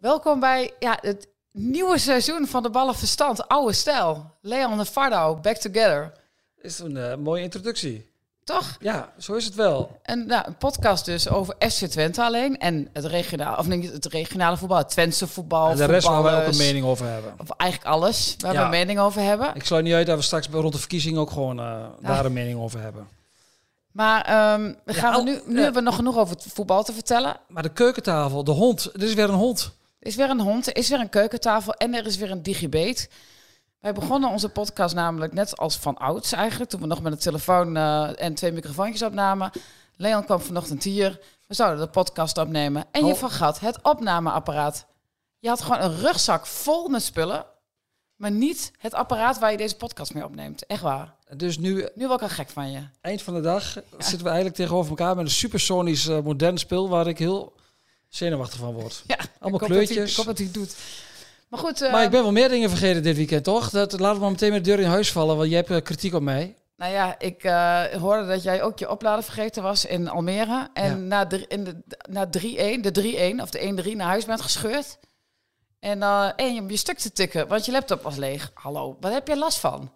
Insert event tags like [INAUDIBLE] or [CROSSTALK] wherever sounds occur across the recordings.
Welkom bij ja, het nieuwe seizoen van de Ballen Verstand. Oude stijl. Leon en Fardo, back together. Is een eh, mooie introductie. Toch? Ja, zo is het wel. En, nou, een podcast dus over FC Twente alleen. En het regionale, of nee, het regionale voetbal, het Twentse voetbal. En de rest waar wij ook een mening over hebben. Of eigenlijk alles waar we een mening over hebben. Ik sluit niet uit dat we straks rond de verkiezing ook gewoon eh, daar een mening over hebben. Maar ehm, we gaan al- nu, nu ja. hebben we nog genoeg over het voetbal te vertellen. Maar de keukentafel, de hond, er is weer een hond. Er is weer een hond, er is weer een keukentafel en er is weer een digibate. Wij begonnen onze podcast namelijk net als van ouds eigenlijk. Toen we nog met een telefoon eh, en twee microfoontjes opnamen. Leon kwam vanochtend hier. We zouden de podcast opnemen. En je Oh. vergat het opnameapparaat. Je had gewoon een rugzak vol met spullen. Maar niet het apparaat waar je deze podcast mee opneemt. Echt waar. Dus nu, Nu word ik al gek van je. eind van de dag, zitten we eigenlijk tegenover elkaar met een supersonisch eh, modern spel waar ik heel zenuwachtig van word. Ja, Allemaal ik hij- kleurtjes. Ik hoop dat hij het doet. Maar goed, eh, Maar ik ben wel meer dingen vergeten dit weekend, toch? Dat, laten we maar meteen met de deur in huis vallen, want jij hebt eh, kritiek op mij. Nou ja, ik eh, hoorde dat jij ook je oplader vergeten was in Almere. En Ja. na, in de, na 3-1, de 3-1 of de 1-3 naar huis bent gescheurd. En, eh en je stuk te tikken, want je laptop was leeg. Hallo, wat heb je last van?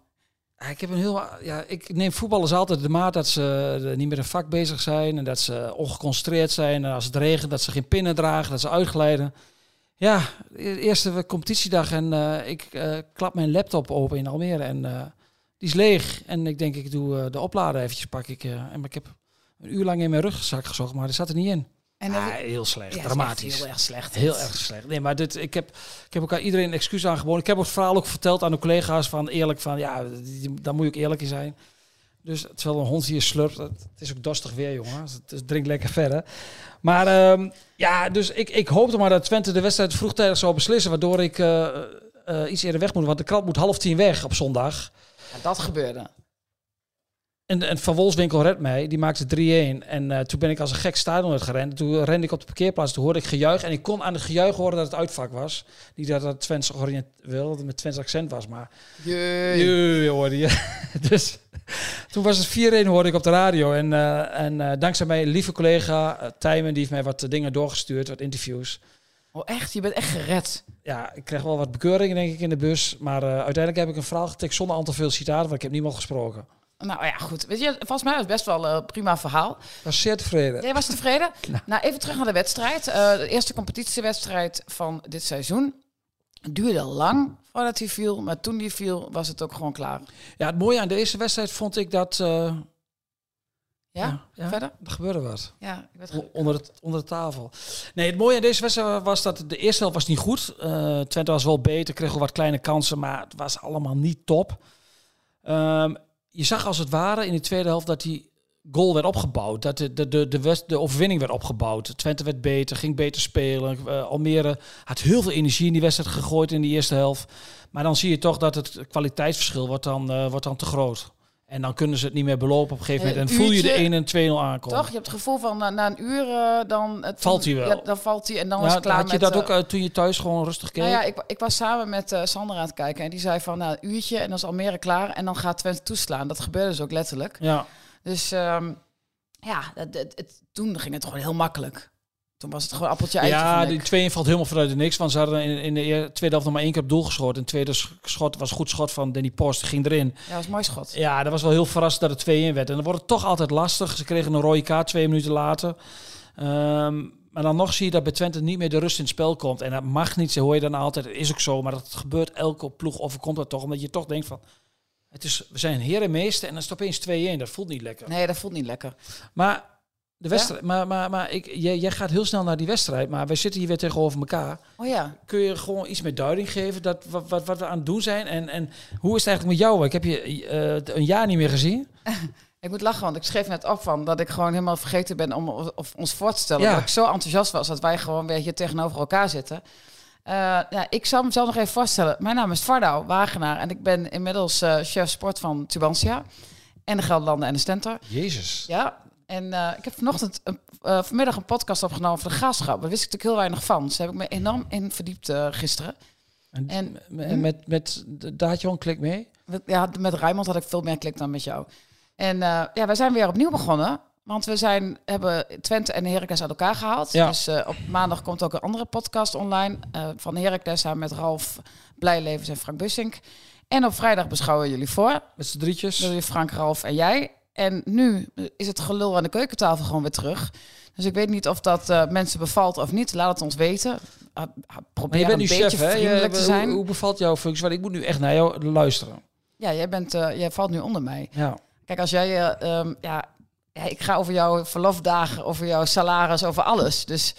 Ik heb een heel. Ja, ik neem voetballers altijd de maat dat ze eh, niet met een vak bezig zijn en dat ze ongeconcentreerd zijn. En als het regent, dat ze geen pinnen dragen, dat ze uitglijden. Ja, e- eerste competitiedag en eh, ik klap mijn laptop open in Almere en die is leeg. En ik denk, ik doe de oplader eventjes, pak ik. en ik heb een uur lang in mijn rugzak gezocht, maar er zat er niet in. En Ah, heel slecht, Ja, dramatisch. Heel erg slecht. Heel erg slecht. Nee, maar dit, ik, heb, ik heb elkaar iedereen een excuus aangeboden. Ik heb het verhaal ook verteld aan de collega's van eerlijk van ja, daar moet je ook eerlijk in zijn. Dus terwijl een hond hier slurpt, het is ook dorstig weer, jongen. Dus het drinkt lekker verder. Maar ehm, ja, dus ik, ik hoopte maar dat Twente de wedstrijd vroegtijdig zou beslissen, waardoor ik eh, eh, iets eerder weg moet. Want de krant moet half tien weg op zondag. Ja, dat gebeurde. En, en Van Wolfswinkel redt mij, die maakte 3-1. En eh, toen ben ik als een gek stadion uit gerend. Toen rende ik op de parkeerplaats, toen hoorde ik gejuich. En ik kon aan het gejuich horen dat het uitvak was. Niet dat het Twents georiënt wilde, met Twents accent was, maar... Jee. Jee, hoorde je. [LAUGHS] dus toen was het 4-1 hoorde ik op de radio. En, eh, en eh, dankzij mijn lieve collega Tijmen, die heeft mij wat dingen doorgestuurd, wat interviews. Oh echt? Je bent echt gered. Ja, ik kreeg wel wat bekeuringen denk ik in de bus. Maar uiteindelijk heb ik een verhaal getikt zonder al te veel citaten, want ik heb niemand gesproken. Nou ja, goed. Weet je, volgens mij was het best wel een prima verhaal. Was zeer tevreden. Jij was tevreden? [LAUGHS] nou, even terug naar de wedstrijd. Eh, de eerste competitiewedstrijd van dit seizoen. Het duurde lang voordat hij viel, maar toen hij viel was het ook gewoon klaar. Ja, het mooie aan deze wedstrijd vond ik dat... eh, Ja? ja, Verder? er gebeurde wat. Ja, ik werd Onder, het, onder de tafel. Nee, het mooie aan deze wedstrijd was dat de eerste helft was niet goed. Eh Twente was wel beter, kreeg wel wat kleine kansen, maar het was allemaal niet top. Ehm, je zag als het ware in de tweede helft dat die goal werd opgebouwd. Dat de, de, de, de, west- de overwinning werd opgebouwd. Twente werd beter, ging beter spelen. Eh, Almere had heel veel energie in die wedstrijd gegooid in de eerste helft. Maar dan zie je toch dat het kwaliteitsverschil wordt dan, eh, wordt dan te groot. En dan kunnen ze het niet meer belopen op een gegeven Eh, moment. En voel je de uurtje- 1 en 2-0 aankomen. Toch? Je hebt het gevoel van na, na een uur eh, dan... Het, Valt hij wel. Ja, dan valt hij en dan is het klaar had je met... dat eh, ook eh, toen je thuis gewoon rustig keek? nou ja, ik, ik was samen met eh Sander aan het kijken en die zei van nou, een uurtje en dan is Almere klaar en dan gaat Twente toeslaan. Dat gebeurde dus ook letterlijk. ja. Dus ehm, ja, het- toen ging het gewoon heel makkelijk. Toen was het gewoon appeltje eitje. ja, die ik. 2 valt helemaal vanuit de niks. Want ze hadden in, in de tweede helft nog maar één keer op doel geschoten. En het tweede sch- schot was goed schot van Danny Post. Ging erin. Ja, dat was mooi schot. Ja, dat was wel heel verrassend dat het 2-1 werd. En dan wordt het toch altijd lastig. Ze kregen een rode kaart twee minuten later. Ehm, maar dan nog zie je dat bij Twente niet meer de rust in het spel komt. En dat mag niet, zo hoor je dan altijd. Dat is ook zo, maar dat gebeurt elke ploeg overkomt dat toch. Omdat je toch denkt van... Het is, we zijn heer en meester en dan is het opeens 2-1. Dat voelt niet lekker. Nee, dat voelt niet lekker. Maar de wedstrijd, maar, maar, maar ik, jij, jij gaat heel snel naar die wedstrijd, maar wij zitten hier weer tegenover elkaar. Oh ja. Kun je gewoon iets meer duiding geven dat wat, wat, wat we aan het doen zijn? En, en hoe is het eigenlijk met jou? Ik heb je eh, een jaar niet meer gezien. [LAUGHS] Ik moet lachen, want ik schreef net op van dat ik gewoon helemaal vergeten ben om of, ons voor te stellen. Ja. Dat ik zo enthousiast was dat wij gewoon weer hier tegenover elkaar zitten. Eh, ja, ik zal mezelf nog even voorstellen. Mijn naam is Vardouw Wagenaar en ik ben inmiddels eh, chef sport van Tubantia en de Gelderlanden en de Stentor. Jezus. Ja, en eh, ik heb vanochtend een, eh, vanmiddag een podcast opgenomen voor de graafschap. Daar wist ik natuurlijk heel weinig van. Dus daar heb ik me enorm in verdiept eh, gisteren. En, En- en met, met de Daatjon, klik mee. Ja, met Rijmond had ik veel meer klik dan met jou. En ja, wij zijn weer opnieuw begonnen. Want we zijn, hebben Twente en Heracles uit elkaar gehaald. Ja. Dus op maandag komt ook een andere podcast online van Heracles samen met Ralf Blijlevens en Frank Bussink. En op vrijdag beschouwen jullie voor. Met z'n drietjes. Jullie Frank, Ralf en jij. En nu is het gelul aan de keukentafel gewoon weer terug. Dus ik weet niet of dat eh, mensen bevalt of niet. Laat het ons weten. Uh, probeer een beetje chef, vriendelijk te zijn. Hoe, hoe bevalt jouw functie? Want ik moet nu echt naar jou luisteren. Ja, jij, bent, eh, jij valt nu onder mij. Ja. Kijk, als jij... eh, ehm, ja, ja, ik ga over jouw verlofdagen, over jouw salaris, over alles. Dus,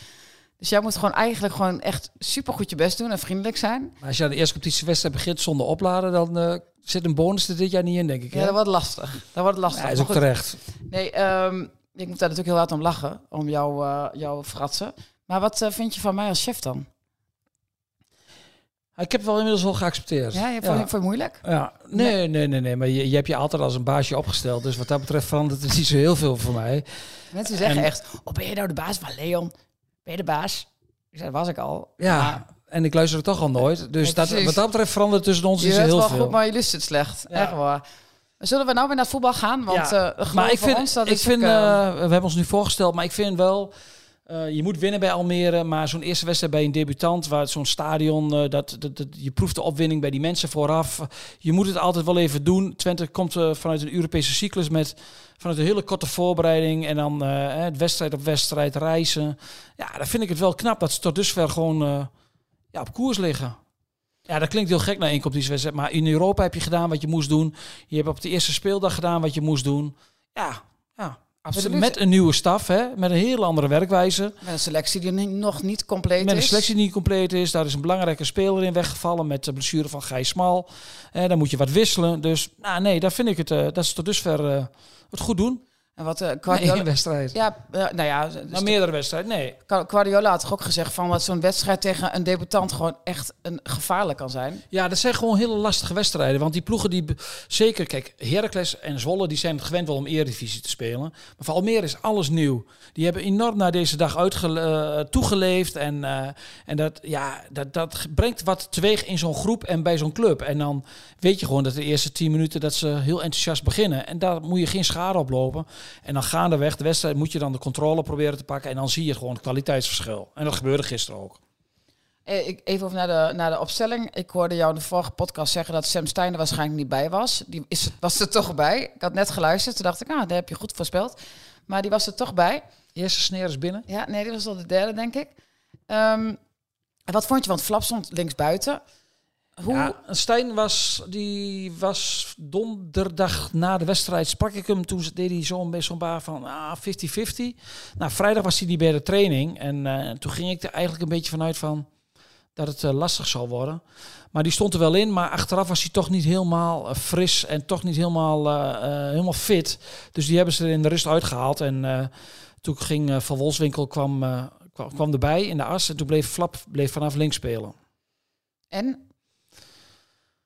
dus jij moet gewoon eigenlijk gewoon echt supergoed je best doen en vriendelijk zijn. Maar als je aan de eerste competitiewedstrijd begint zonder opladen, dan eh, zit een bonus er dit jaar niet in, denk ik. Ja, hè? dat wordt lastig. Dat wordt lastig. Ja, is ook terecht. Nee, ehm, ik moet daar natuurlijk heel hard om lachen, om jouw eh, jouw fratsen. Maar wat eh, vind je van mij als chef dan? Ik heb het wel inmiddels wel geaccepteerd. Ja, je vond vond je moeilijk? Ja, nee, nee, nee, nee. Maar je, je hebt je altijd als een baasje opgesteld. Dus wat dat betreft verandert het niet zo heel veel voor mij. Mensen zeggen En- echt, oh, ben je nou de baas van Leon? Ben je de baas? Ik zei, dat was ik al. Ja, Maar en ik luister het toch al nooit. Dus dat, wat dat betreft verandert tussen ons je zo hoort heel wel veel. goed, maar je lust het slecht. Ja. Echt waar. Zullen we nou weer naar het voetbal gaan? Want Ja, eh maar ik vind, ons, dat ik is vind ook, eh, eh, we hebben ons nu voorgesteld, maar ik vind wel, je moet winnen bij Almere, maar zo'n eerste wedstrijd bij een debutant, waar zo'n stadion, dat, dat, dat, je proeft de opwinning bij die mensen vooraf. Je moet het altijd wel even doen. Twente komt vanuit een Europese cyclus met vanuit een hele korte voorbereiding en dan het wedstrijd op wedstrijd reizen. Ja, dan vind ik het wel knap dat ze tot dusver gewoon ja, op koers liggen. Ja, dat klinkt heel gek na één competitiewedstrijd, maar in Europa heb je gedaan wat je moest doen. Je hebt op de eerste speeldag gedaan wat je moest doen. Ja, ja. absoluut. Met, een nieuwe staf, hè? met een heel andere werkwijze. Met een selectie die nog niet compleet Met een is. selectie die niet compleet is. Daar is een belangrijke speler in weggevallen met de blessure van Gijs Smal. Eh, dan moet je wat wisselen. Dus nou, nee, daar vind ik het, eh, dat ze tot dusver eh, het goed doen. En wat uh, Guardiola... wedstrijd. Ja, eh, nou ja, dus Maar meerdere wedstrijden, nee. Gu- Guardiola had toch ook gezegd van wat zo'n wedstrijd tegen een debutant gewoon echt een gevaarlijk kan zijn. Ja, dat zijn gewoon hele lastige wedstrijden. Want die ploegen die... Zeker, kijk, Heracles en Zwolle... die zijn gewend wel om Eredivisie te spelen. Maar voor Almere is alles nieuw. Die hebben enorm naar deze dag uitge, eh, toegeleefd. En, en dat, ja, dat, dat brengt wat teweeg in zo'n groep en bij zo'n club. En dan weet je gewoon dat de eerste tien minuten... dat ze heel enthousiast beginnen. En daar moet je geen schade op lopen. En dan gaandeweg de wedstrijd moet je dan de controle proberen te pakken. En dan zie je gewoon het kwaliteitsverschil. En dat gebeurde gisteren ook. Eh, ik, even over naar de, naar de opstelling. Ik hoorde jou in de vorige podcast zeggen dat Sam Stein er waarschijnlijk niet bij was. Die is, was er toch bij. Ik had net geluisterd. Toen dacht ik, ah, daar heb je goed voorspeld. Maar die was er toch bij. Eerste sneer is binnen. Ja, nee, die was al de derde, denk ik. Ehm, en wat vond je? Want Flap stond links buiten. Hoe, Ja, Stijn was, die was donderdag na de wedstrijd, sprak ik hem, toen deed hij zo'n beetje zo'n baan van ah, 50-50. Nou, vrijdag was hij niet bij de training en eh, toen ging ik er eigenlijk een beetje vanuit van dat het eh, lastig zou worden. Maar die stond er wel in, maar achteraf was hij toch niet helemaal eh, fris en toch niet helemaal, eh, eh, helemaal fit. Dus die hebben ze er in de rust uitgehaald en eh, toen ging Van Wolfswinkel kwam, eh, kwam, kwam erbij in de as en toen bleef Flap bleef vanaf links spelen. en?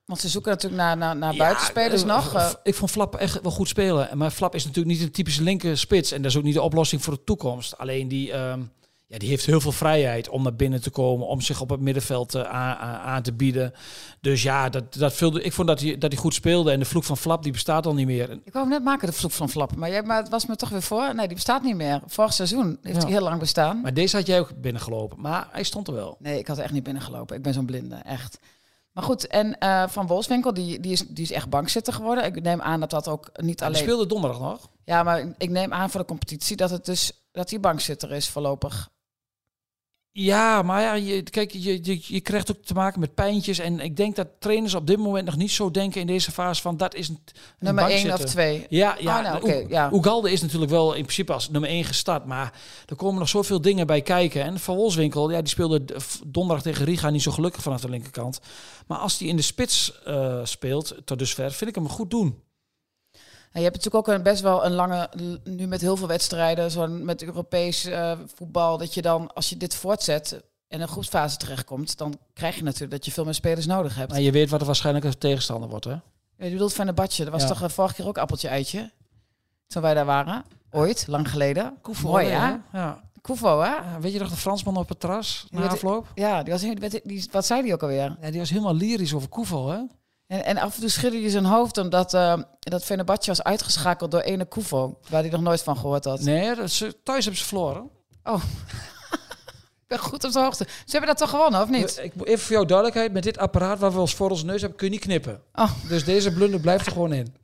Want ze zoeken natuurlijk naar, naar, naar Ja, buitenspelers eh, nog. eh. F- Ik vond Flap echt wel goed spelen. Maar Flap is natuurlijk niet een typische linker spits. En dat is ook niet de oplossing voor de toekomst. Alleen die, ehm, ja, die heeft heel veel vrijheid om naar binnen te komen. Om zich op het middenveld eh, aan, te bieden. Dus ja, dat, dat vulde, ik vond dat hij, dat hij goed speelde. En de vloek van Flap die bestaat al niet meer. Ik wou net maken, de vloek van Flap. Maar, jij, maar het was me toch weer voor. Nee, die bestaat niet meer. Vorig seizoen heeft Ja. hij heel lang bestaan. Maar deze had jij ook binnengelopen. Maar hij stond er wel. Nee, ik had echt niet binnengelopen. Ik ben zo'n blinde, echt. Maar goed, en eh, Van Wolfswinkel, die, die, is, die is echt bankzitter geworden. Ik neem aan dat dat ook niet Hij alleen... speelde donderdag nog. Ja, maar ik neem aan voor de competitie dat het dus dat hij bankzitter is voorlopig. Ja, maar ja, je, kijk, je, je, je krijgt ook te maken met pijntjes. En ik denk dat trainers op dit moment nog niet zo denken in deze fase van dat is een, een Nummer één of bankzitter. twee. Ja, ja. Oh, nou, ja. Ugalde is natuurlijk wel in principe als nummer 1 gestart. Maar er komen nog zoveel dingen bij kijken. En Van Wolfswinkel, ja, die speelde donderdag tegen Riga niet zo gelukkig vanaf de linkerkant. Maar als hij in de spits eh, speelt, tot dusver, vind ik hem goed doen. En je hebt natuurlijk ook een, best wel een lange, nu met heel veel wedstrijden, zo'n met Europees eh, voetbal, dat je dan, als je dit voortzet en een groepsfase terechtkomt, dan krijg je natuurlijk dat je veel meer spelers nodig hebt. Maar je weet wat er waarschijnlijk een tegenstander wordt, hè? Ja, je bedoelt van een badje, dat was Ja. toch uh, vorige keer ook appeltje-eitje? Toen wij daar waren. Ooit, lang geleden. Koevo, Mooi? Ja. Koevo, hè? Ja, Weet je nog de Fransman op het terras Die na werd- afloop? Ja, die was, heel- die, die, wat zei die ook alweer? Ja, die was helemaal lyrisch over Koevo, hè? En, en af en toe schudde hij zijn hoofd omdat uh, dat Fenerbahce was uitgeschakeld door ene Koevo, waar hij nog nooit van gehoord had. Nee, dat ze, thuis hebben ze verloren. Oh. [LAUGHS] Ik ben goed op de hoogte. Ze hebben dat toch gewonnen, of niet? Ik, even voor jouw duidelijkheid, met dit apparaat waar we ons voor onze neus hebben, kun je niet knippen. Oh. Dus deze blunder blijft er gewoon in.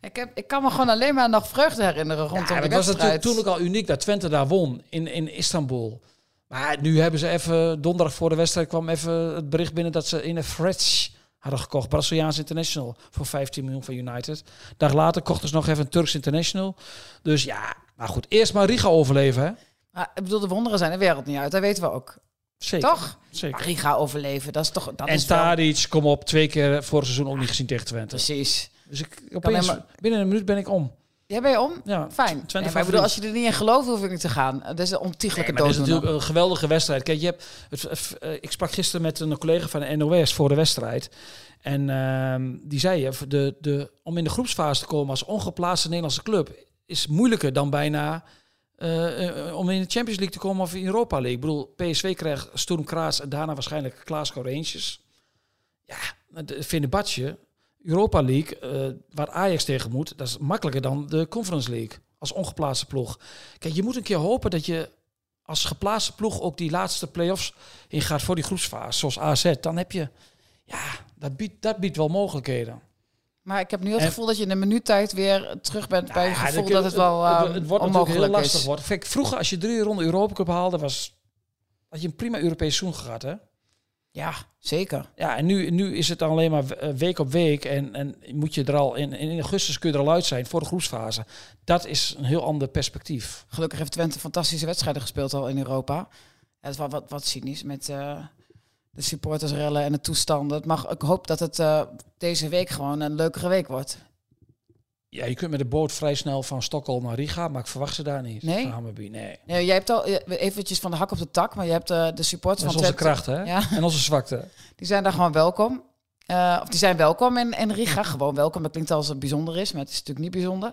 Ik, heb, ik kan me gewoon alleen maar nog vreugde herinneren rondom ja, de het was natuurlijk toen ook al uniek dat Twente daar won in, in Istanbul. Maar nu hebben ze even, donderdag voor de wedstrijd kwam even het bericht binnen dat ze in een Fretch hadden gekocht. Braziliaans International voor 15 miljoen van United. Dag later kochten ze nog even een Turks International. Dus ja, maar goed, eerst maar Riga overleven hè. Maar, ik bedoel, de wonderen zijn de wereld niet uit, dat weten we ook. Zeker. Toch? Zeker. Maar Riga overleven, dat is toch... Dat en is wel- Tadic, kom op, twee keer vorig seizoen ook niet gezien tegen Twente. Precies. Dus ik, opeens, helemaal- binnen een minuut ben ik om. Jij ben je om? Ja, Fijn. Twente Nee, maar ik bedoel, als je er niet in gelooft, hoef ik niet te gaan. Dat is een ontiegelijke Nee, doos. is natuurlijk een geweldige wedstrijd. Kijk, je hebt, het, eh, ik sprak gisteren met een collega van de NOS voor de wedstrijd. En ehm, die zei, eh, de, de, om in de groepsfase te komen als ongeplaatste Nederlandse club... is moeilijker dan bijna eh, om in de Champions League te komen of in Europa League. Ik bedoel, PSV krijgt Sturm Graz en daarna waarschijnlijk Glasgow Rangers. Ja, Fenerbahce, Europa League, eh, waar Ajax tegen moet... dat is makkelijker dan de Conference League als ongeplaatste ploeg. Kijk, je moet een keer hopen dat je als geplaatste ploeg ook die laatste play-offs ingaat voor die groepsfase, zoals AZ. Dan heb je, ja, dat biedt, dat biedt wel mogelijkheden. Maar ik heb nu het En- gevoel dat je in een minuut tijd weer terug bent bij het Ja, gevoel dat het wel het, uh, het wordt natuurlijk heel onmogelijk lastig is. wordt. Kijk, vroeger als je drie ronden Europa Cup haalde, was had je een prima Europees seizoen gehad, hè? Ja, zeker. Ja, en nu, nu is het alleen maar eh, week op week en, en moet je er al in, in augustus kun je er al uit zijn voor de groepsfase. Dat is een heel ander perspectief. Gelukkig heeft Twente fantastische wedstrijden gespeeld al in Europa. Het is wel wat, wat cynisch met eh, de supportersrellen en de toestanden. Het mag, ik hoop dat het eh, deze week gewoon een leukere week wordt. Ja, je kunt met de boot vrij snel van Stockholm naar Riga, maar ik verwacht ze daar niet. Nee? Van Hammarby, nee. Nee, jij hebt al eh, eventjes van de hak op de tak, maar je hebt eh, de supporters Dat is van onze Twente. kracht, hè? Ja. En onze zwakte. Die zijn daar gewoon welkom. Eh, of die zijn welkom in, in Riga. Gewoon welkom. Dat klinkt als het bijzonder is, maar het is natuurlijk niet bijzonder.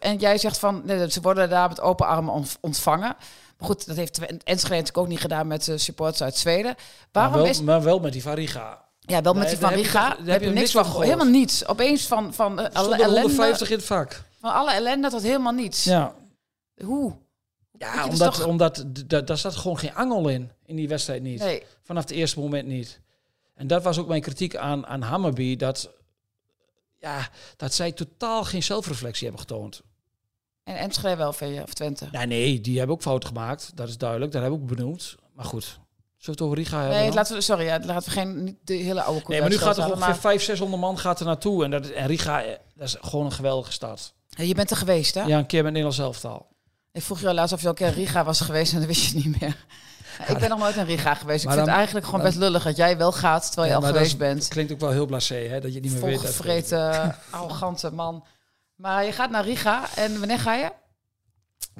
En jij zegt van, nee, ze worden daar met open armen ont- ontvangen. Maar goed, dat heeft Enschede natuurlijk ook niet gedaan met de supporters uit Zweden. Waarom maar, wel, is... maar wel met die van Riga. Ja, wel met Nee, die van heb Riga. Daar heb je niks van gehoord. Helemaal niets. Opeens van, van eh, alle ellende. 150 in het vak. Van alle ellende tot helemaal niets. Ja, Hoe? ja dus omdat, toch- omdat daar zat gewoon geen angel in, in die wedstrijd niet. Nee. Vanaf het eerste moment niet. En dat was ook mijn kritiek aan, aan Hammerby, dat, ja, dat zij totaal geen zelfreflectie hebben getoond. En Enschede wel, vind je? Of Twente? Nee, nee, die hebben ook fouten gemaakt. Dat is duidelijk, dat heb ik ook benoemd. Maar goed, zullen we het over Riga hebben? Nee, dan? laten we, sorry, ja, laten we geen, niet de hele oude Nee, maar nu gaat er ongeveer 500, 600 man gaat er naartoe. En, dat, en Riga, eh, dat is gewoon een geweldige stad. Ja, Je bent er geweest, hè? Ja, een keer met Nederlands elftal. Ik vroeg je laatst of je al een keer in Riga was geweest en dat wist je niet meer. Ja, ik ben nog nooit in Riga geweest. Ik Maar vind dan- het eigenlijk gewoon best lullig dat jij wel gaat terwijl je Ja, al maar geweest dat is- bent. klinkt ook wel heel blasé, hè? Dat je niet meer weet. Volgevreten, [LAUGHS] arrogante man. Maar je gaat naar Riga en wanneer ga je?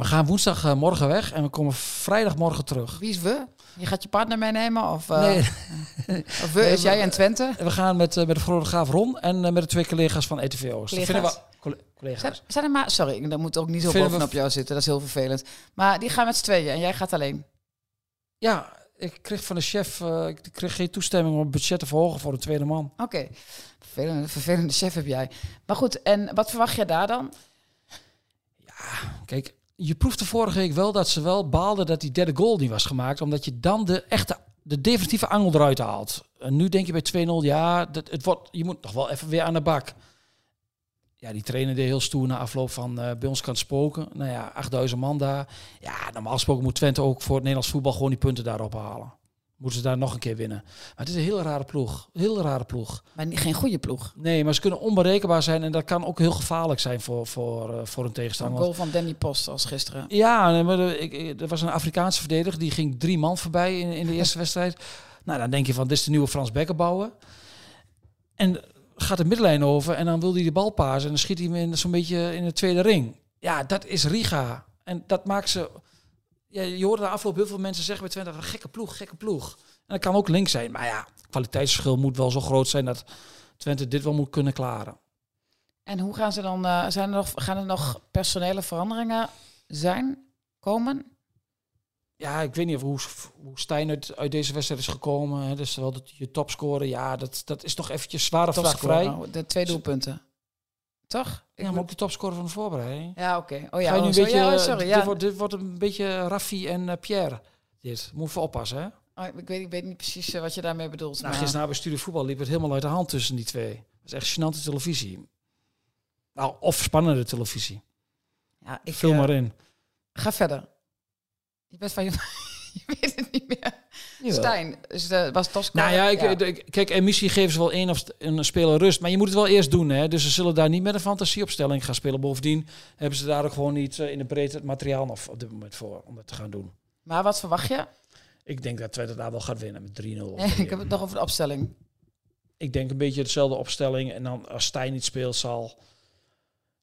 We gaan woensdag eh, morgen weg en we komen vrijdagmorgen terug. Wie is we? Je gaat je partner meenemen? Of, eh, Nee, [LAUGHS] of we, is jij en Twente? we gaan met, eh, met de fotograaf Ron en met de twee collega's van ETV Oost. Dat Collega's? vinden we Zijn, collega's. zijn er maar, sorry, dat moet ook niet zo bovenop jou zitten. Dat is heel vervelend. Maar die gaan met z'n tweeën en jij gaat alleen. Ja, ik kreeg van de chef ik kreeg geen toestemming om het budget te verhogen voor een tweede man. Oké. Vervelende, vervelende chef heb jij. Maar goed, en wat verwacht je daar dan? Kijk, je proefde vorige week wel dat ze wel baalden dat die derde goal niet was gemaakt. Omdat je dan de echte, de definitieve angel eruit haalt. En nu denk je bij 2-0, ja, dat, het wordt, je moet nog wel even weer aan de bak. Ja, die trainer deed heel stoer na afloop van eh, bij ons kan spoken. Nou ja, 8000 man daar. Ja, normaal gesproken moet Twente ook voor het Nederlands voetbal gewoon die punten daarop halen. Moeten ze daar nog een keer winnen. Maar het is een hele rare ploeg. Hele rare ploeg. Maar niet- geen goede ploeg. Nee, maar ze kunnen onberekenbaar zijn en dat kan ook heel gevaarlijk zijn voor, voor, eh, voor een Een tegenstander. goal van Danny Post als gisteren. Ja, maar de- ik, er was een Afrikaanse verdediger die ging drie man voorbij in, in de eerste [LAUGHS] wedstrijd. Nou, dan denk je van, dit is de nieuwe Frans Beckenbauer. En gaat de middenlijn over en dan wil hij de bal pasen en dan schiet hij hem in zo'n beetje in de tweede ring. Ja, dat is Riga. En dat maakt ze... Ja, je hoorde de afloop heel veel mensen zeggen bij Twente, een gekke ploeg, gekke ploeg. En dat kan ook links zijn. Maar ja, het kwaliteitsverschil moet wel zo groot zijn dat Twente dit wel moet kunnen klaren. En hoe gaan ze dan? eh, zijn er nog, gaan er nog personele veranderingen zijn? Komen? ja, ik weet niet of hoe, hoe Stijn uit, uit deze wedstrijd is gekomen. Hè. Dus wel dat je topscorer. Ja, dat, dat is toch eventjes zware vraag vrij. Topscorer, De twee doelpunten. Toch? Ik Ja, maar ook de topscorer van de voorbereiding. Ja, oké. Oh Ga ja, je nu oh, een zo, beetje, ja, oh, sorry. dit, wordt, dit wordt een beetje Raffi en eh, Pierre. Dit. Moet even oppassen, hè? Oh, ik, weet, ik weet niet precies eh, wat je daarmee bedoelt. Nou, gisteren bij Studio Voetbal liep het helemaal uit de hand tussen die twee. Dat is echt gênante televisie. Nou, of spannende televisie. ja, ik, Vul eh, maar in. Ga verder. Je bent van je... [LAUGHS] je weet het niet meer. Jawel. Stijn dus de, was topscorer. Nou ja, ik, kijk, en misschien geven ze wel één of een speler rust. Maar je moet het wel eerst doen. Hè? Dus ze zullen daar niet met een fantasieopstelling gaan spelen. Bovendien hebben ze daar ook gewoon niet eh, in de breedte het materiaal nog op dit moment voor om dat te gaan doen. Maar wat verwacht je? Ik denk dat Twente daar wel gaat winnen met 3-0. of Nee, ik 3-1. heb het nog over de opstelling. Ik denk een beetje dezelfde opstelling. En dan als Stijn niet speelt, zal...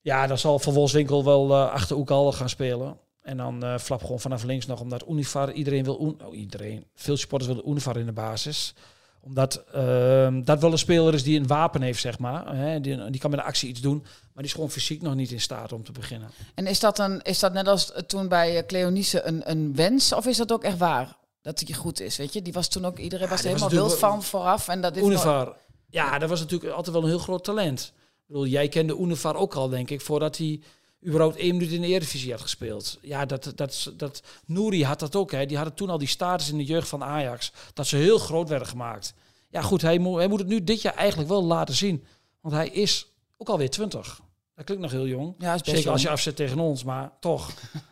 Ja, dan zal Van Wolfswinkel wel eh achter Oekalde gaan spelen. En dan eh Flap gewoon vanaf links nog. Omdat Univar, iedereen wil... Oh, iedereen. Veel supporters willen Univar in de basis. Omdat ehm, dat wel een speler is die een wapen heeft, zeg maar. Hè, die, die kan met de actie iets doen. Maar die is gewoon fysiek nog niet in staat om te beginnen. En is dat, een, is dat net als toen bij eh, Cleonice een, een wens? Of is dat ook echt waar? Dat hij goed is, weet je? Die was toen ook... Iedereen was er was helemaal wild van vooraf. En dat Univar, ja, dat was natuurlijk altijd wel een heel groot talent. Ik bedoel, jij kende Univar ook al, denk ik, voordat hij überhaupt één minuut in de Eredivisie had gespeeld. Ja, dat, dat, dat, Nouri had dat ook. Hè. Die hadden toen al die status in de jeugd van Ajax. Dat ze heel groot werden gemaakt. Ja, goed, hij, moet hij moet het nu dit jaar eigenlijk wel laten zien. Want hij is ook alweer 20. Dat klinkt nog heel jong. Ja, is Zeker als je afzet tegen ons, maar toch. [LAUGHS]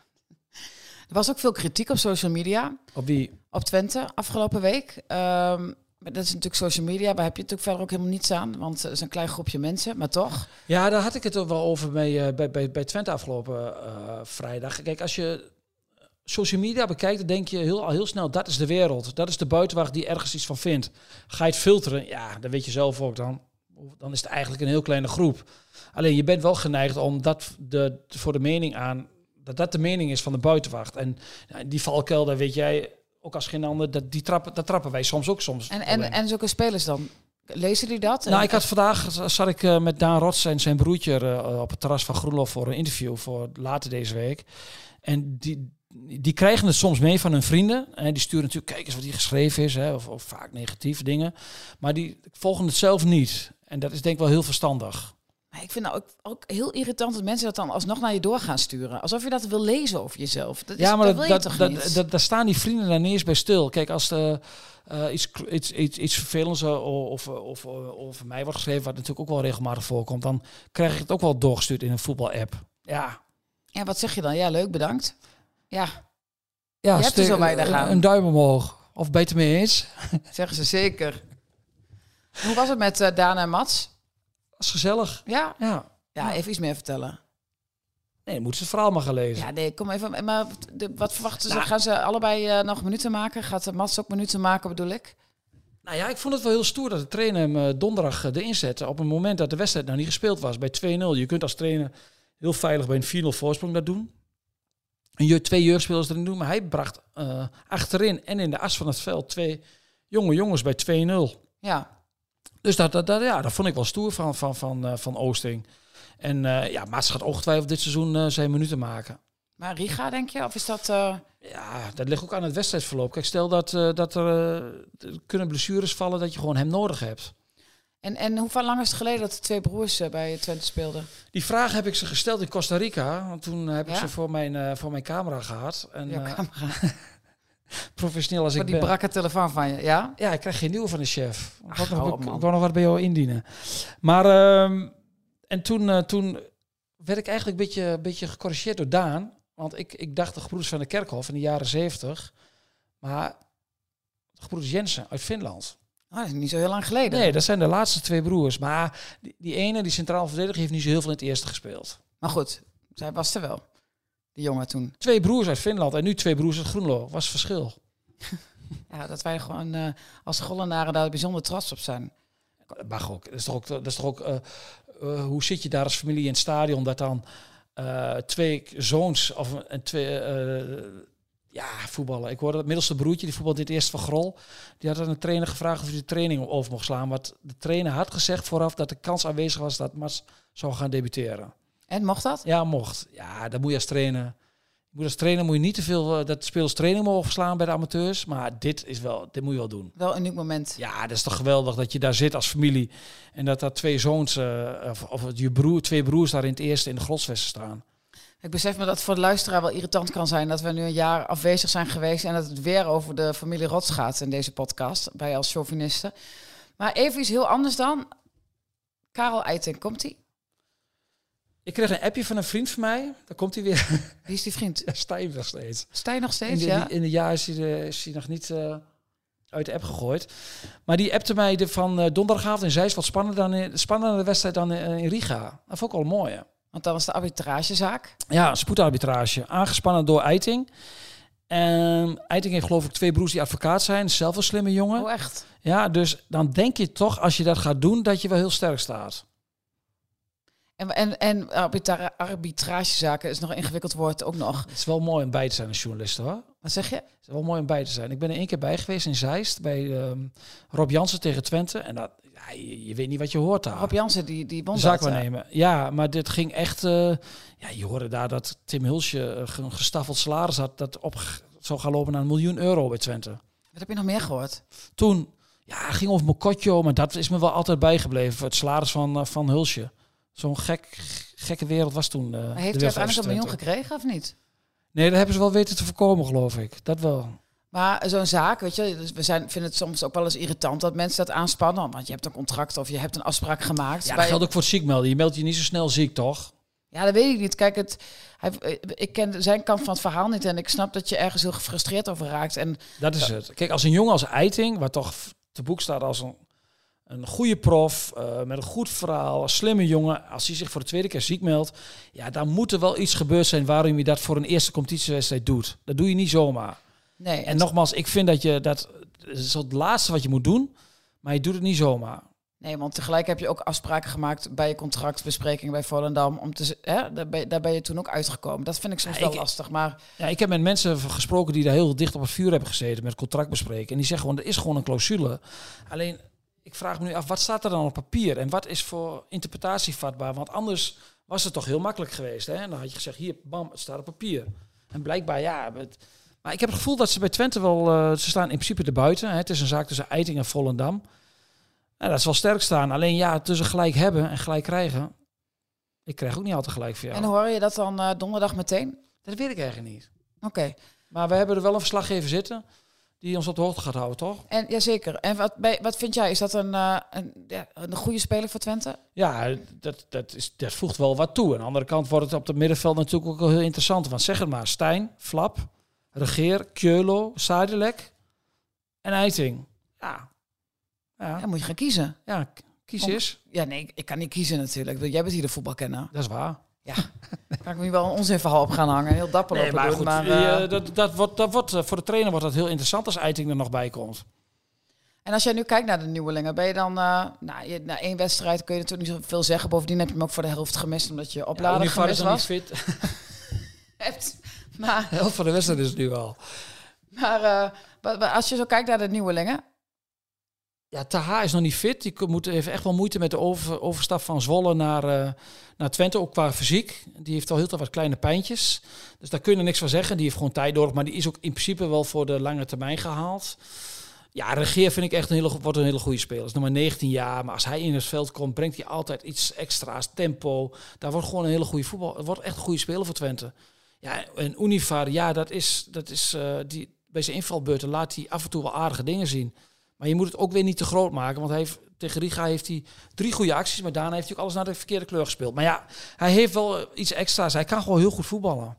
Er was ook veel kritiek op social media. Op wie? op Twente afgelopen week. Ehm, maar dat is natuurlijk social media. Daar heb je natuurlijk verder ook helemaal niets aan. Want het is een klein groepje mensen. Maar toch. Ja, daar had ik het ook wel over mee, eh, bij, bij, bij Twente afgelopen eh, vrijdag. Kijk, als je social media bekijkt, dan denk je heel, al heel snel, dat is de wereld. Dat is de buitenwacht die ergens iets van vindt. Ga je het filteren, ja, dan weet je zelf ook dan. Dan is het eigenlijk een heel kleine groep. Alleen je bent wel geneigd om dat de, voor de mening aan, dat dat de mening is van de buitenwacht. En ja, die valkuil, daar weet jij ook als geen ander, dat, die trappen, dat trappen wij soms ook soms. En, en, en zulke spelers dan? Lezen die dat? Nou, ik had vandaag zat ik eh, met Daan Rots en zijn broertje eh, op het terras van Groenlo voor een interview voor later deze week. En die, die krijgen het soms mee van hun vrienden. En die sturen natuurlijk, kijk eens wat hier geschreven is, hè, of, of vaak negatieve dingen. Maar die volgen het zelf niet. En dat is denk ik wel heel verstandig. Ik vind het ook, ook heel irritant dat mensen dat dan alsnog naar je door gaan sturen. Alsof je dat wil lezen over jezelf. Dat is, ja, maar dat, dat, daar staan die vrienden niet eens bij stil. Kijk, als er eh, iets, iets, iets, iets vervelends eh, of, of, of over mij wordt geschreven, wat natuurlijk ook wel regelmatig voorkomt, dan krijg ik het ook wel doorgestuurd in een voetbal-app. Ja, Ja, wat zeg je dan? Ja, leuk, bedankt. Ja, Ja, Je hebt er zo weinig een- aan. Een duim omhoog. Of beter mee eens. zeggen ze zeker. Hoe was het met eh Daan en Mats? Dat is gezellig. Ja? Ja. Ja, even iets meer vertellen. Nee, moeten ze het verhaal maar gaan lezen. Ja, nee, kom even. Maar de, wat verwachten ze? Nou. Gaan ze allebei eh, nog minuten maken? Gaat de Mats ook minuten maken, bedoel ik? Nou ja, ik vond het wel heel stoer dat de trainer hem eh, donderdag eh, erin zette. Op een moment dat de wedstrijd nog niet gespeeld was. Bij 2-0. Je kunt als trainer heel veilig bij een 4-0 voorsprong dat doen. En je twee jeugdspelers erin doen. Maar hij bracht eh, achterin en in de as van het veld twee jonge jongens bij 2-0. Ja. Dus dat, dat, dat, ja, dat vond ik wel stoer van, van, van, eh, van Oosting. En eh, ja, Maats gaat ongetwijfeld dit seizoen eh, zijn minuten maken. Maar Riga, denk je? Of is dat... Ja, dat ligt ook aan het wedstrijdverloop. Kijk, stel dat, dat er, kunnen blessures vallen dat je gewoon hem nodig hebt. En, en hoe lang is het geleden dat de twee broers bij Twente speelden? Die vraag heb ik ze gesteld in Costa Rica. Want toen heb ik ze voor mijn, voor mijn camera gehad. En Ja, camera. [LAUGHS] professioneel als ik die ben. brakke telefoon van je, ja? Ja, ik krijg geen nieuwe van de chef. Ik wou nog, wat bij jou indienen. Maar, ehm, en toen, eh, toen werd ik eigenlijk een beetje, een beetje gecorrigeerd door Daan. Want ik, ik dacht de gebroeders van de Kerkhof in de jaren zeventig. Maar de gebroeders Jensen uit Finland. Dat is niet zo heel lang geleden. Nee, dat zijn de laatste twee broers. Maar die, die ene, die centraal verdediger, heeft niet zo heel veel in het eerste gespeeld. Maar goed, zij was er wel. Die jongen toen. Twee broers uit Finland en nu twee broers uit Groenlo. Was verschil. [LAUGHS] Ja, dat wij gewoon eh, als Gollenaren daar bijzonder trots op zijn. Mag ook. Dat is toch ook, dat is toch ook eh, eh, hoe zit je daar als familie in het stadion dat dan twee zoons of een, twee ja voetballen. Ik hoorde het middelste broertje die voetbalde dit eerst van Grol. Die had aan de trainer gevraagd of hij de training over mocht slaan. Want de trainer had gezegd vooraf dat de kans aanwezig was dat Mats zou gaan debuteren. En mocht dat? Ja, mocht. Ja, dat moet je als trainer. Je moet als trainer moet je niet te veel uh, dat spelers training mogen verslaan bij de amateurs. Maar dit is wel, dit moet je wel doen. Wel een uniek moment. Ja, dat is toch geweldig dat je daar zit als familie. En dat daar twee zoons, uh, of, of je broer, twee broers daar in het eerste in de grotsvesten staan. Ik besef me dat het voor de luisteraar wel irritant kan zijn dat we nu een jaar afwezig zijn geweest en dat het weer over de familie Rots gaat in deze podcast, bij als chauvinisten. Maar even iets heel anders dan. Karel Eiting, komt hij? Ik kreeg een appje van een vriend van mij. Daar komt hij weer. Wie is die vriend? [LAUGHS] Stijn nog steeds. Stijn nog steeds, in de, ja? In de jaar is hij, de, is hij nog niet uh, uit de app gegooid. Maar die appte mij de, van uh, donderdagavond in Zeist wat spannender dan in, spannender wedstrijd dan in, in Riga. Dat vond ik wel mooi. Want dat was de arbitragezaak. Ja, spoedarbitrage. Aangespannen door Eiting. En Eiting heeft geloof ik twee broers die advocaat zijn. Zelf een slimme jongen. Oh, echt? Ja, dus dan denk je toch, als je dat gaat doen, dat je wel heel sterk staat. En, en, en arbitra arbitragezaken is nog een ingewikkeld woord ook nog. Het is wel mooi om bij te zijn als journalist hoor. Wat zeg je? Het is wel mooi om bij te zijn. Ik ben er één keer bij geweest in Zeist bij um, Rob Jansen tegen Twente. En dat, ja, je, je, weet niet wat je hoort daar. Rob Jansen die, die won Zaak nemen. Ja, maar dit ging echt... Uh, ja, je hoorde daar dat Tim Hulsje uh, een gestaffeld salaris had... dat op zou gaan lopen naar een miljoen euro bij Twente. Wat heb je nog meer gehoord? Toen, ja, ging over Mokotjo, maar dat is me wel altijd bijgebleven. Het salaris van, uh, van Hulsje. Zo'n gek, gekke wereld was toen. Uh, maar heeft hij uiteindelijk een miljoen gekregen of niet? Nee, dat hebben ze wel weten te voorkomen, geloof ik. Dat wel. Maar zo'n zaak, weet je, dus we zijn, vinden het soms ook wel eens irritant dat mensen dat aanspannen. Want je hebt een contract of je hebt een afspraak gemaakt. Ja, dat geldt ook voor het ziekmelden. Je meldt je niet zo snel ziek, toch? Ja, dat weet ik niet. Kijk, het, hij, ik ken zijn kant van het verhaal niet en ik snap dat je ergens heel gefrustreerd over raakt. En, dat is het. Kijk, als een jongen als Eiting, wat toch te boek staat als een, een goede prof, uh, met een goed verhaal, een slimme jongen, als hij zich voor de tweede keer ziek meldt, ja, dan moet er wel iets gebeurd zijn waarom je dat voor een eerste competitiewedstrijd doet. Dat doe je niet zomaar. Nee, en nogmaals, ik vind dat je dat, dat is het laatste wat je moet doen, maar je doet het niet zomaar. Nee, want tegelijk heb je ook afspraken gemaakt bij je contractbespreking bij Volendam. Om te, hè, daar, ben, daar ben je toen ook uitgekomen. Dat vind ik soms ja, wel ik, lastig. Maar ja, ik heb met mensen gesproken die daar heel dicht op het vuur hebben gezeten met contractbespreken. En die zeggen gewoon, er is gewoon een clausule. Alleen, ik vraag me nu af, wat staat er dan op papier? En wat is voor interpretatie vatbaar? Want anders was het toch heel makkelijk geweest. Hè? En dan had je gezegd, hier, bam, het staat op papier. En blijkbaar, ja... Het, maar ik heb het gevoel dat ze bij Twente wel... Uh, ze staan in principe erbuiten. Hè? Het is een zaak tussen Eiting en Volendam. Nou, dat is wel sterk staan. Alleen ja, tussen gelijk hebben en gelijk krijgen. Ik krijg ook niet altijd gelijk voor jou. En hoor je dat dan uh, donderdag meteen? Dat weet ik eigenlijk niet. Oké. Okay. Maar we hebben er wel een verslaggever zitten die ons op de hoogte gaat houden, toch? En jazeker. En wat, bij, wat vind jij? Is dat een, uh, een, ja, een goede speler voor Twente? Ja, dat, dat, is, dat voegt wel wat toe. Aan de andere kant wordt het op het middenveld natuurlijk ook wel heel interessant. Want zeg het maar, Stijn, Flap, Regeer, Keulo, Sadilek en Eiting. Ja, ja. Dan moet je gaan kiezen. Ja, kies eens. Ja, nee, ik kan niet kiezen natuurlijk. Jij bent hier de voetbalkenner. Dat is waar. Ja, [LAUGHS] kan ik me wel een onzinverhaal op gaan hangen. Heel dapper nee, maar doen. Goed, maar uh, dat, dat wordt, dat wordt, voor de trainer wordt dat heel interessant als Eiting er nog bij komt. En als jij nu kijkt naar de nieuwelingen, ben je dan... Uh, nou, je, na één wedstrijd kun je natuurlijk niet zoveel zeggen. Bovendien heb je hem ook voor de helft gemist, omdat je oplader ja, gemist was. Niet fit. [LAUGHS] Hebt, maar, de helft van de wedstrijd is nu al. Maar uh, als je zo kijkt naar de nieuwelingen... Ja, Taha is nog niet fit. Die moet even echt wel moeite met de over, overstap van Zwolle naar, uh, naar Twente, ook qua fysiek. Die heeft al heel veel wat kleine pijntjes. Dus daar kun je niks van zeggen. Die heeft gewoon tijd nodig, maar die is ook in principe wel voor de lange termijn gehaald. Ja, Regeer vind ik echt een hele, wordt een hele goede speler. Is nog maar 19 jaar, maar als hij in het veld komt, brengt hij altijd iets extra's, tempo. Daar wordt gewoon een hele goede voetbal. Het wordt echt een goede speler voor Twente. Ja, en Univar, ja, dat is, dat is uh, die, bij zijn invalbeurten laat hij af en toe wel aardige dingen zien. Maar je moet het ook weer niet te groot maken. Want hij heeft, tegen Riga heeft hij drie goede acties. Maar daarna heeft hij ook alles naar de verkeerde kleur gespeeld. Maar ja, hij heeft wel iets extra's. Hij kan gewoon heel goed voetballen.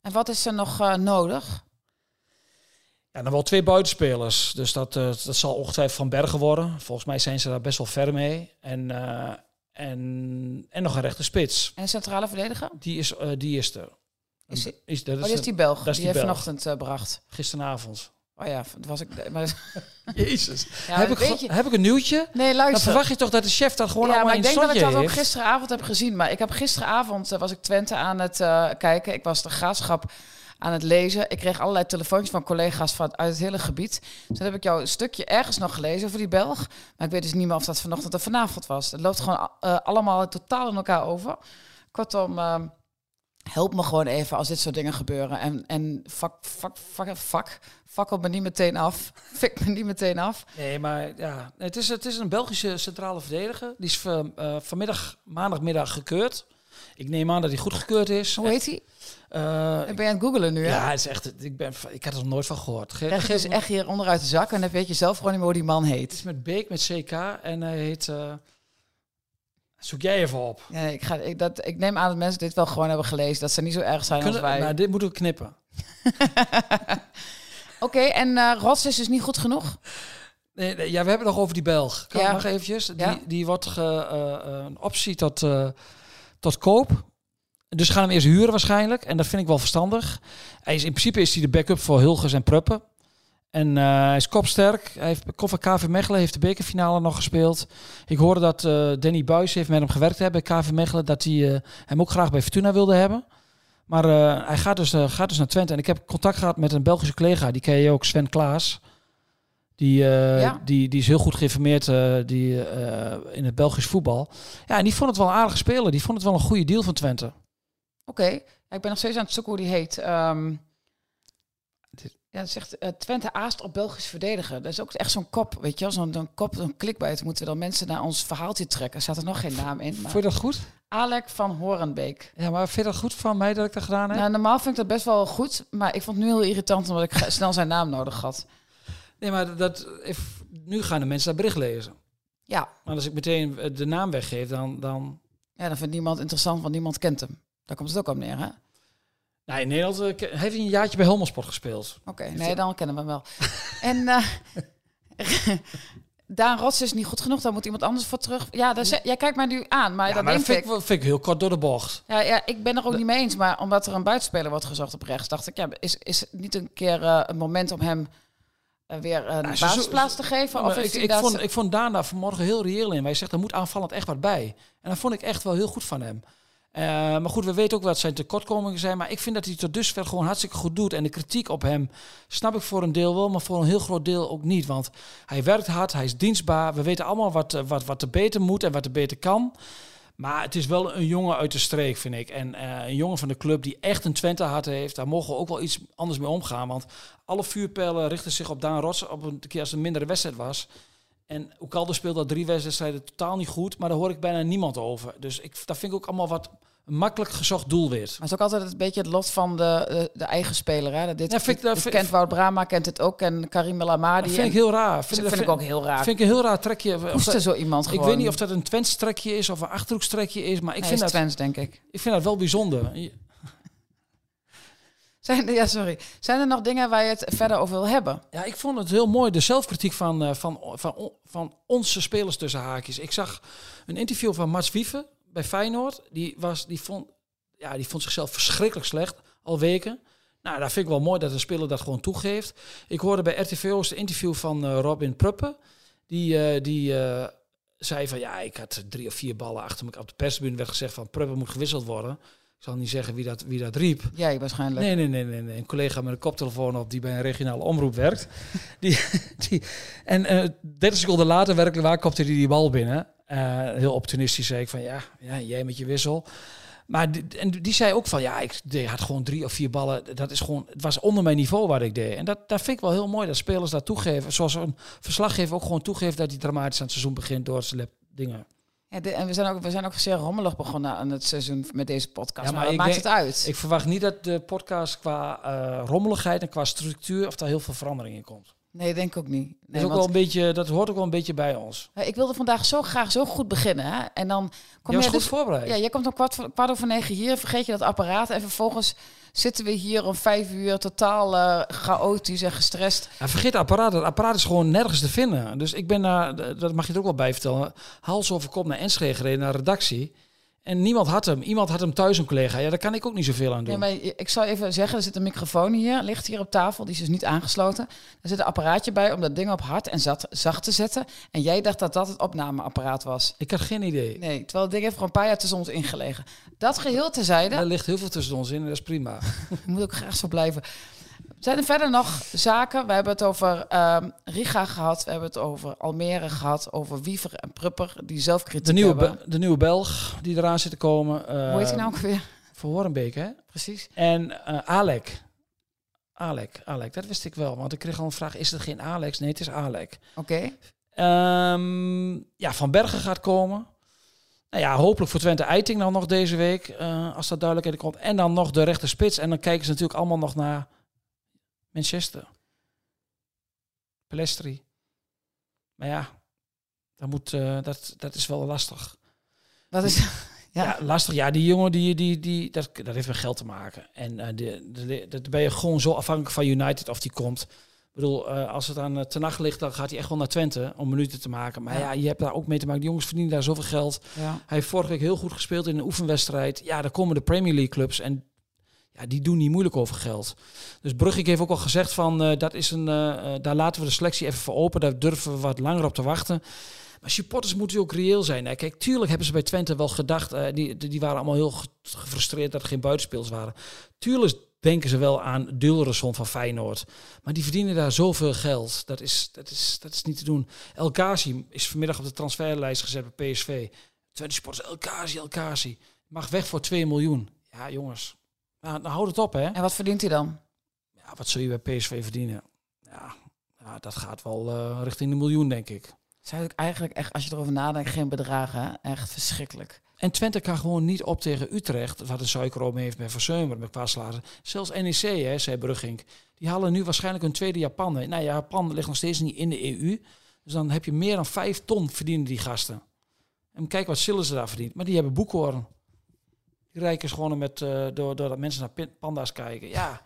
En wat is er nog uh, nodig? Ja, dan wel twee buitenspelers. Dus dat, uh, dat zal ongetwijfeld Van Bergen worden. Volgens mij zijn ze daar best wel ver mee. En, uh, en, en nog een rechte spits. En centrale verdediger? Die is, die is er. Is, die, is, dat is, oh, is die Belg? Dat is die, die heeft vanochtend bracht. Gisteravond. Oh ja, dat was ik. [LAUGHS] Maar... Jezus. Ja, heb, ik, heb ik een nieuwtje? Nee, luister. Dan verwacht je toch dat de chef dat gewoon ja, allemaal maar ik denk dat ik dat ook gisteravond heb gezien. Maar ik heb gisteravond uh, was ik Twente aan het uh, kijken. Ik was de graafschap aan het lezen. Ik kreeg allerlei telefoontjes van collega's van uit het hele gebied. Toen heb ik jouw stukje ergens nog gelezen over die Belg. Maar ik weet dus niet meer of dat vanochtend of vanavond was. Het loopt gewoon uh, allemaal totaal in elkaar over. Kortom, help me gewoon even als dit soort dingen gebeuren. En, en fuck, fuck, fuck, fuck, me niet meteen af. [LAUGHS] Fik me niet meteen af. Nee, maar ja, het is, het is een Belgische centrale verdediger. Die is van, eh, vanmiddag, maandagmiddag gekeurd. Ik neem aan dat hij goed gekeurd is. Hoe heet hij? Eh, Ik ben je aan het googelen nu, hè? ja, het is echt, ik, ben, ik had er nog nooit van gehoord. Ge- Krijg je dus echt hier onderuit de zak en dan weet je zelf gewoon niet meer hoe die man Het heet. is met Beek, met CK en hij heet... eh, zoek jij even op. Ja, ik, ga, ik, dat, ik neem aan dat mensen dit wel gewoon hebben gelezen. Dat ze niet zo erg zijn Kunnen, als wij. nou, dit moeten we knippen. [LAUGHS] Oké, en eh Rots is dus niet goed genoeg? Nee, nee, ja, we hebben het nog over die Belg. Kan Ja. nog eventjes? Die, Ja. die wordt ge, eh, eh, een optie tot, tot koop. Dus we gaan hem eerst huren waarschijnlijk. En dat vind ik wel verstandig. Hij is, in principe is hij de backup voor Hulgers en Pruppen. En eh, hij is kopsterk. Hij heeft van KV Mechelen, heeft de bekerfinale nog gespeeld. Ik hoorde dat eh, Danny Buis heeft met hem gewerkt hebben bij KV Mechelen. Dat hij eh, hem ook graag bij Fortuna wilde hebben. Maar hij gaat dus, gaat dus naar Twente. En ik heb contact gehad met een Belgische collega. Die ken je ook, Sven Klaas. Die, Ja. die, die is heel goed geïnformeerd die, in het Belgisch voetbal. Ja, en die vond het wel een aardige speler. Die vond het wel een goede deal van Twente. Oké, ik ben nog steeds aan het zoeken hoe die heet. Ehm, ja, zegt eh, Twente aast op Belgisch verdedigen. Dat is ook echt zo'n kop, weet je wel. Zo'n zo'n kop, zo'n klikbuit. Moeten we dan mensen naar ons verhaaltje trekken. Er staat er nog geen naam in. Maar Vond je dat goed? Alec van Horenbeek. Ja, maar vind je dat goed van mij dat ik dat gedaan heb? Nou, normaal vind ik dat best wel goed. Maar ik vond het nu heel irritant omdat ik snel zijn naam nodig had. Nee, maar dat, if- nu gaan de mensen dat bericht lezen. Ja, Maar als ik meteen eh, de naam weggeef, dan... dan... ja dan vindt niemand interessant, want niemand kent hem. Daar komt het ook op neer, hè? Nou, in Nederland eh, heeft hij een jaartje bij Helmelsport gespeeld. Oké, nee, dan kennen we hem wel. en eh [LAUGHS] Daan Rots is niet goed genoeg, daar moet iemand anders voor terug. Ja, daar jij kijkt mij nu aan, maar Ja, dan maar dat denk vind ik... vind ik heel kort door de bocht. Ja, ja, ik ben er ook niet mee eens, maar omdat er een buitenspeler wordt gezocht op rechts, dacht ik, ja, is, is het niet een keer eh, een moment om hem weer een Nou, zo- basisplaats te geven? Of ik, hij ik, vond, ik vond Daan daar vanmorgen heel reëel in. Wij zegt, er moet aanvallend echt wat bij. En dat vond ik echt wel heel goed van hem. Eh, maar goed, we weten ook wat zijn tekortkomingen zijn. Maar ik vind dat hij tot dusver gewoon hartstikke goed doet. En de kritiek op hem snap ik voor een deel wel, maar voor een heel groot deel ook niet. Want hij werkt hard, hij is dienstbaar. We weten allemaal wat, eh, wat, wat er beter moet en wat er beter kan. Maar het is wel een jongen uit de streek, vind ik. En eh, een jongen van de club die echt een Twente hart heeft. Daar mogen we ook wel iets anders mee omgaan. Want alle vuurpijlen richten zich op Daan Rots op een keer als een mindere wedstrijd was. En Oekalde speelde al drie wedstrijden totaal niet goed. Maar daar hoor ik bijna niemand over. Dus ik, dat vind ik ook allemaal wat makkelijk gezocht doelwit. Maar het is ook altijd een beetje het lot van de, de, de eigen speler. Hè? Dat Dit, Ja, vind ik- dat dit vind- kent Wout Brama, kent het ook. En Karim El Amadi. Dat vind ik heel raar. dat vind, ik ook heel raar. Vind ik een heel raar trekje. Koester dat- zo iemand ik gewoon. weet niet of dat een Twents trekje is of een Achterhoekstrekje is. Maar ik, vind dat, Twents, denk ik. ik vind dat wel bijzonder. Zijn, ja, sorry. Zijn er nog dingen waar je het verder over wil hebben? Ja, ik vond het heel mooi, de zelfkritiek van, eh, van, van, van onze spelers tussen haakjes. Ik zag een interview van Mats Wieven bij Feyenoord. Die, was, die, vond, ja, die vond zichzelf verschrikkelijk slecht, al weken. Nou, dat vind ik wel mooi dat een speler dat gewoon toegeeft. Ik hoorde bij RTVO's de interview van eh, Robin Pruppen. Die, eh, die zei van, ja, ik had drie of vier ballen achter me. Op de persbuur werd gezegd van, Pruppen moet gewisseld worden. Ik zal niet zeggen wie dat, wie dat riep. Jij waarschijnlijk. Nee, nee, nee, nee, nee. Een collega met een koptelefoon op die bij een regionale omroep werkt. [LAUGHS] die, die, en eh 30 seconden later, werkelijk waar, kopte hij die bal binnen. Eh, heel optimistisch zei ik van ja, ja, jij met je wissel. Maar die, en die zei ook van ja, ik deed, had gewoon drie of vier ballen. Dat is gewoon, het was onder mijn niveau wat ik deed. En dat, dat vind ik wel heel mooi dat spelers dat toegeven. Zoals een verslaggever ook gewoon toegeeft dat hij dramatisch aan het seizoen begint door zijn dingen. Ja, de- en we zijn, ook, we zijn ook zeer rommelig begonnen aan het seizoen met deze podcast. Ja, maar maar maakt denk- het uit? Ik verwacht niet dat de podcast qua eh, rommeligheid en qua structuur of daar heel veel verandering in komt. nee, denk ik ook niet. Dat, is ook want- wel een beetje, dat hoort ook wel een beetje bij ons. Ik wilde vandaag zo graag zo goed beginnen. Hè? En dan kom je goed dus, voorbereid. Ja, je komt om kwart, kwart over negen hier, vergeet je dat apparaat. En vervolgens zitten we hier om vijf uur totaal eh, chaotisch en gestrest. En vergeet het apparaat. Het apparaat is gewoon nergens te vinden. Dus ik ben naar, dat mag je er ook wel bij vertellen, hals over kop naar Enschede gereden, naar redactie. En niemand had hem. Iemand had hem thuis, een collega. Ja, daar kan ik ook niet zoveel aan doen. Nee, maar ik zal even zeggen, er zit een microfoon hier, ligt hier op tafel, die is dus niet aangesloten. Er zit een apparaatje bij om dat ding op hard en zat, zacht te zetten. En jij dacht dat dat het opnameapparaat was. Ik had geen idee. Nee, terwijl het ding heeft gewoon een paar jaar tussen ons ingelegen. Dat geheel terzijde, Er ligt heel veel tussen ons in en dat is prima. [LAUGHS] moet ook graag zo blijven. Zijn er verder nog zaken? We hebben het over ehm, Riga gehad, we hebben het over Almere gehad, over Wiever en Prupper, die zelfkritiek De nieuwe, hebben. Be- de nieuwe Belg die eraan zit te komen. eh, Hoe heet hij nou ook weer? Voor Horenbeek, hè? Precies. En uh, Alek. Alek, Alek, dat wist ik wel. Want ik kreeg al een vraag, is er geen Alex? Nee, het is Alek. Oké. Ehm, ja, Van Bergen gaat komen. Nou ja, hopelijk voor Twente Eiting dan nog deze week, uh, als dat duidelijkheid komt. En dan nog de rechter spits. En dan kijken ze natuurlijk allemaal nog naar Manchester. Pelestri. Maar ja, dat, moet, uh, dat, dat is wel lastig. Dat is... [LAUGHS] Ja. ja. lastig. Ja, die jongen, die, die, die, dat, dat heeft met geld te maken. En uh, de, de, dat ben je gewoon zo afhankelijk van United of die komt. Ik bedoel, uh, als het aan uh, ten nacht ligt, dan gaat hij echt wel naar Twente om minuten te maken. Maar ja. ja. je hebt daar ook mee te maken. Die jongens verdienen daar zoveel geld. Ja. Hij heeft vorige week heel goed gespeeld in een oefenwedstrijd. Ja, daar komen de Premier League clubs en ja, die doen niet moeilijk over geld. Dus Brugge heeft ook al gezegd van, uh, dat is een, daar laten we de selectie even voor open. Daar durven we wat langer op te wachten. Maar supporters moeten ook reëel zijn. Hè. Kijk, tuurlijk hebben ze bij Twente wel gedacht, die, die waren allemaal heel gefrustreerd dat er geen buitenspeels waren. Tuurlijk denken ze wel aan Dulreson van Feyenoord. Maar die verdienen daar zoveel geld. Dat is, dat is, dat is niet te doen. El Kazi is vanmiddag op de transferlijst gezet bij PSV. Twente supporters, El Kazi, El Kazi. Mag weg voor 2 miljoen. Ja, jongens. Nou, nou houd het op, hè. En wat verdient hij dan? Ja, wat zul je bij PSV verdienen? Ja, ja dat gaat wel uh, richting de miljoen, denk ik zijn eigenlijk echt, als je erover nadenkt, geen bedragen. Echt verschrikkelijk. En Twente kan gewoon niet op tegen Utrecht, wat een suikeroom heeft met Verseumer, met Kwaaslazen. Zelfs NEC, hè, zei Brugging, die halen nu waarschijnlijk een tweede Japan. Nou ja, Japan ligt nog steeds niet in de EU. Dus dan heb je meer dan vijf ton verdienen die gasten. En kijk wat zullen ze daar verdient. Maar die hebben boekhoorn. Die rijken gewoon met, uh, door, doordat mensen naar panda's kijken. Ja,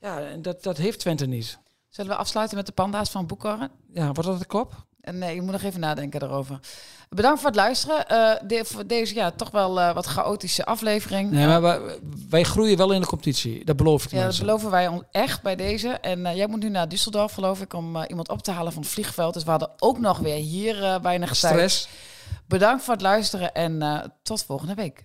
ja dat, dat heeft Twente niet. Zullen we afsluiten met de panda's van Boekhoorn? Ja, wordt dat de kop? Nee, ik moet nog even nadenken daarover. Bedankt voor het luisteren. Uh, de, voor deze ja, toch wel uh, wat chaotische aflevering. Nee, maar wij, wij, groeien wel in de competitie. Dat beloof ik Ja, dat beloven wij ons echt bij deze. En uh, jij moet nu naar Düsseldorf, geloof ik, om iemand op te halen van het vliegveld. Dus we hadden ook nog weer hier weinig Stress. tijd. Bedankt voor het luisteren en tot volgende week.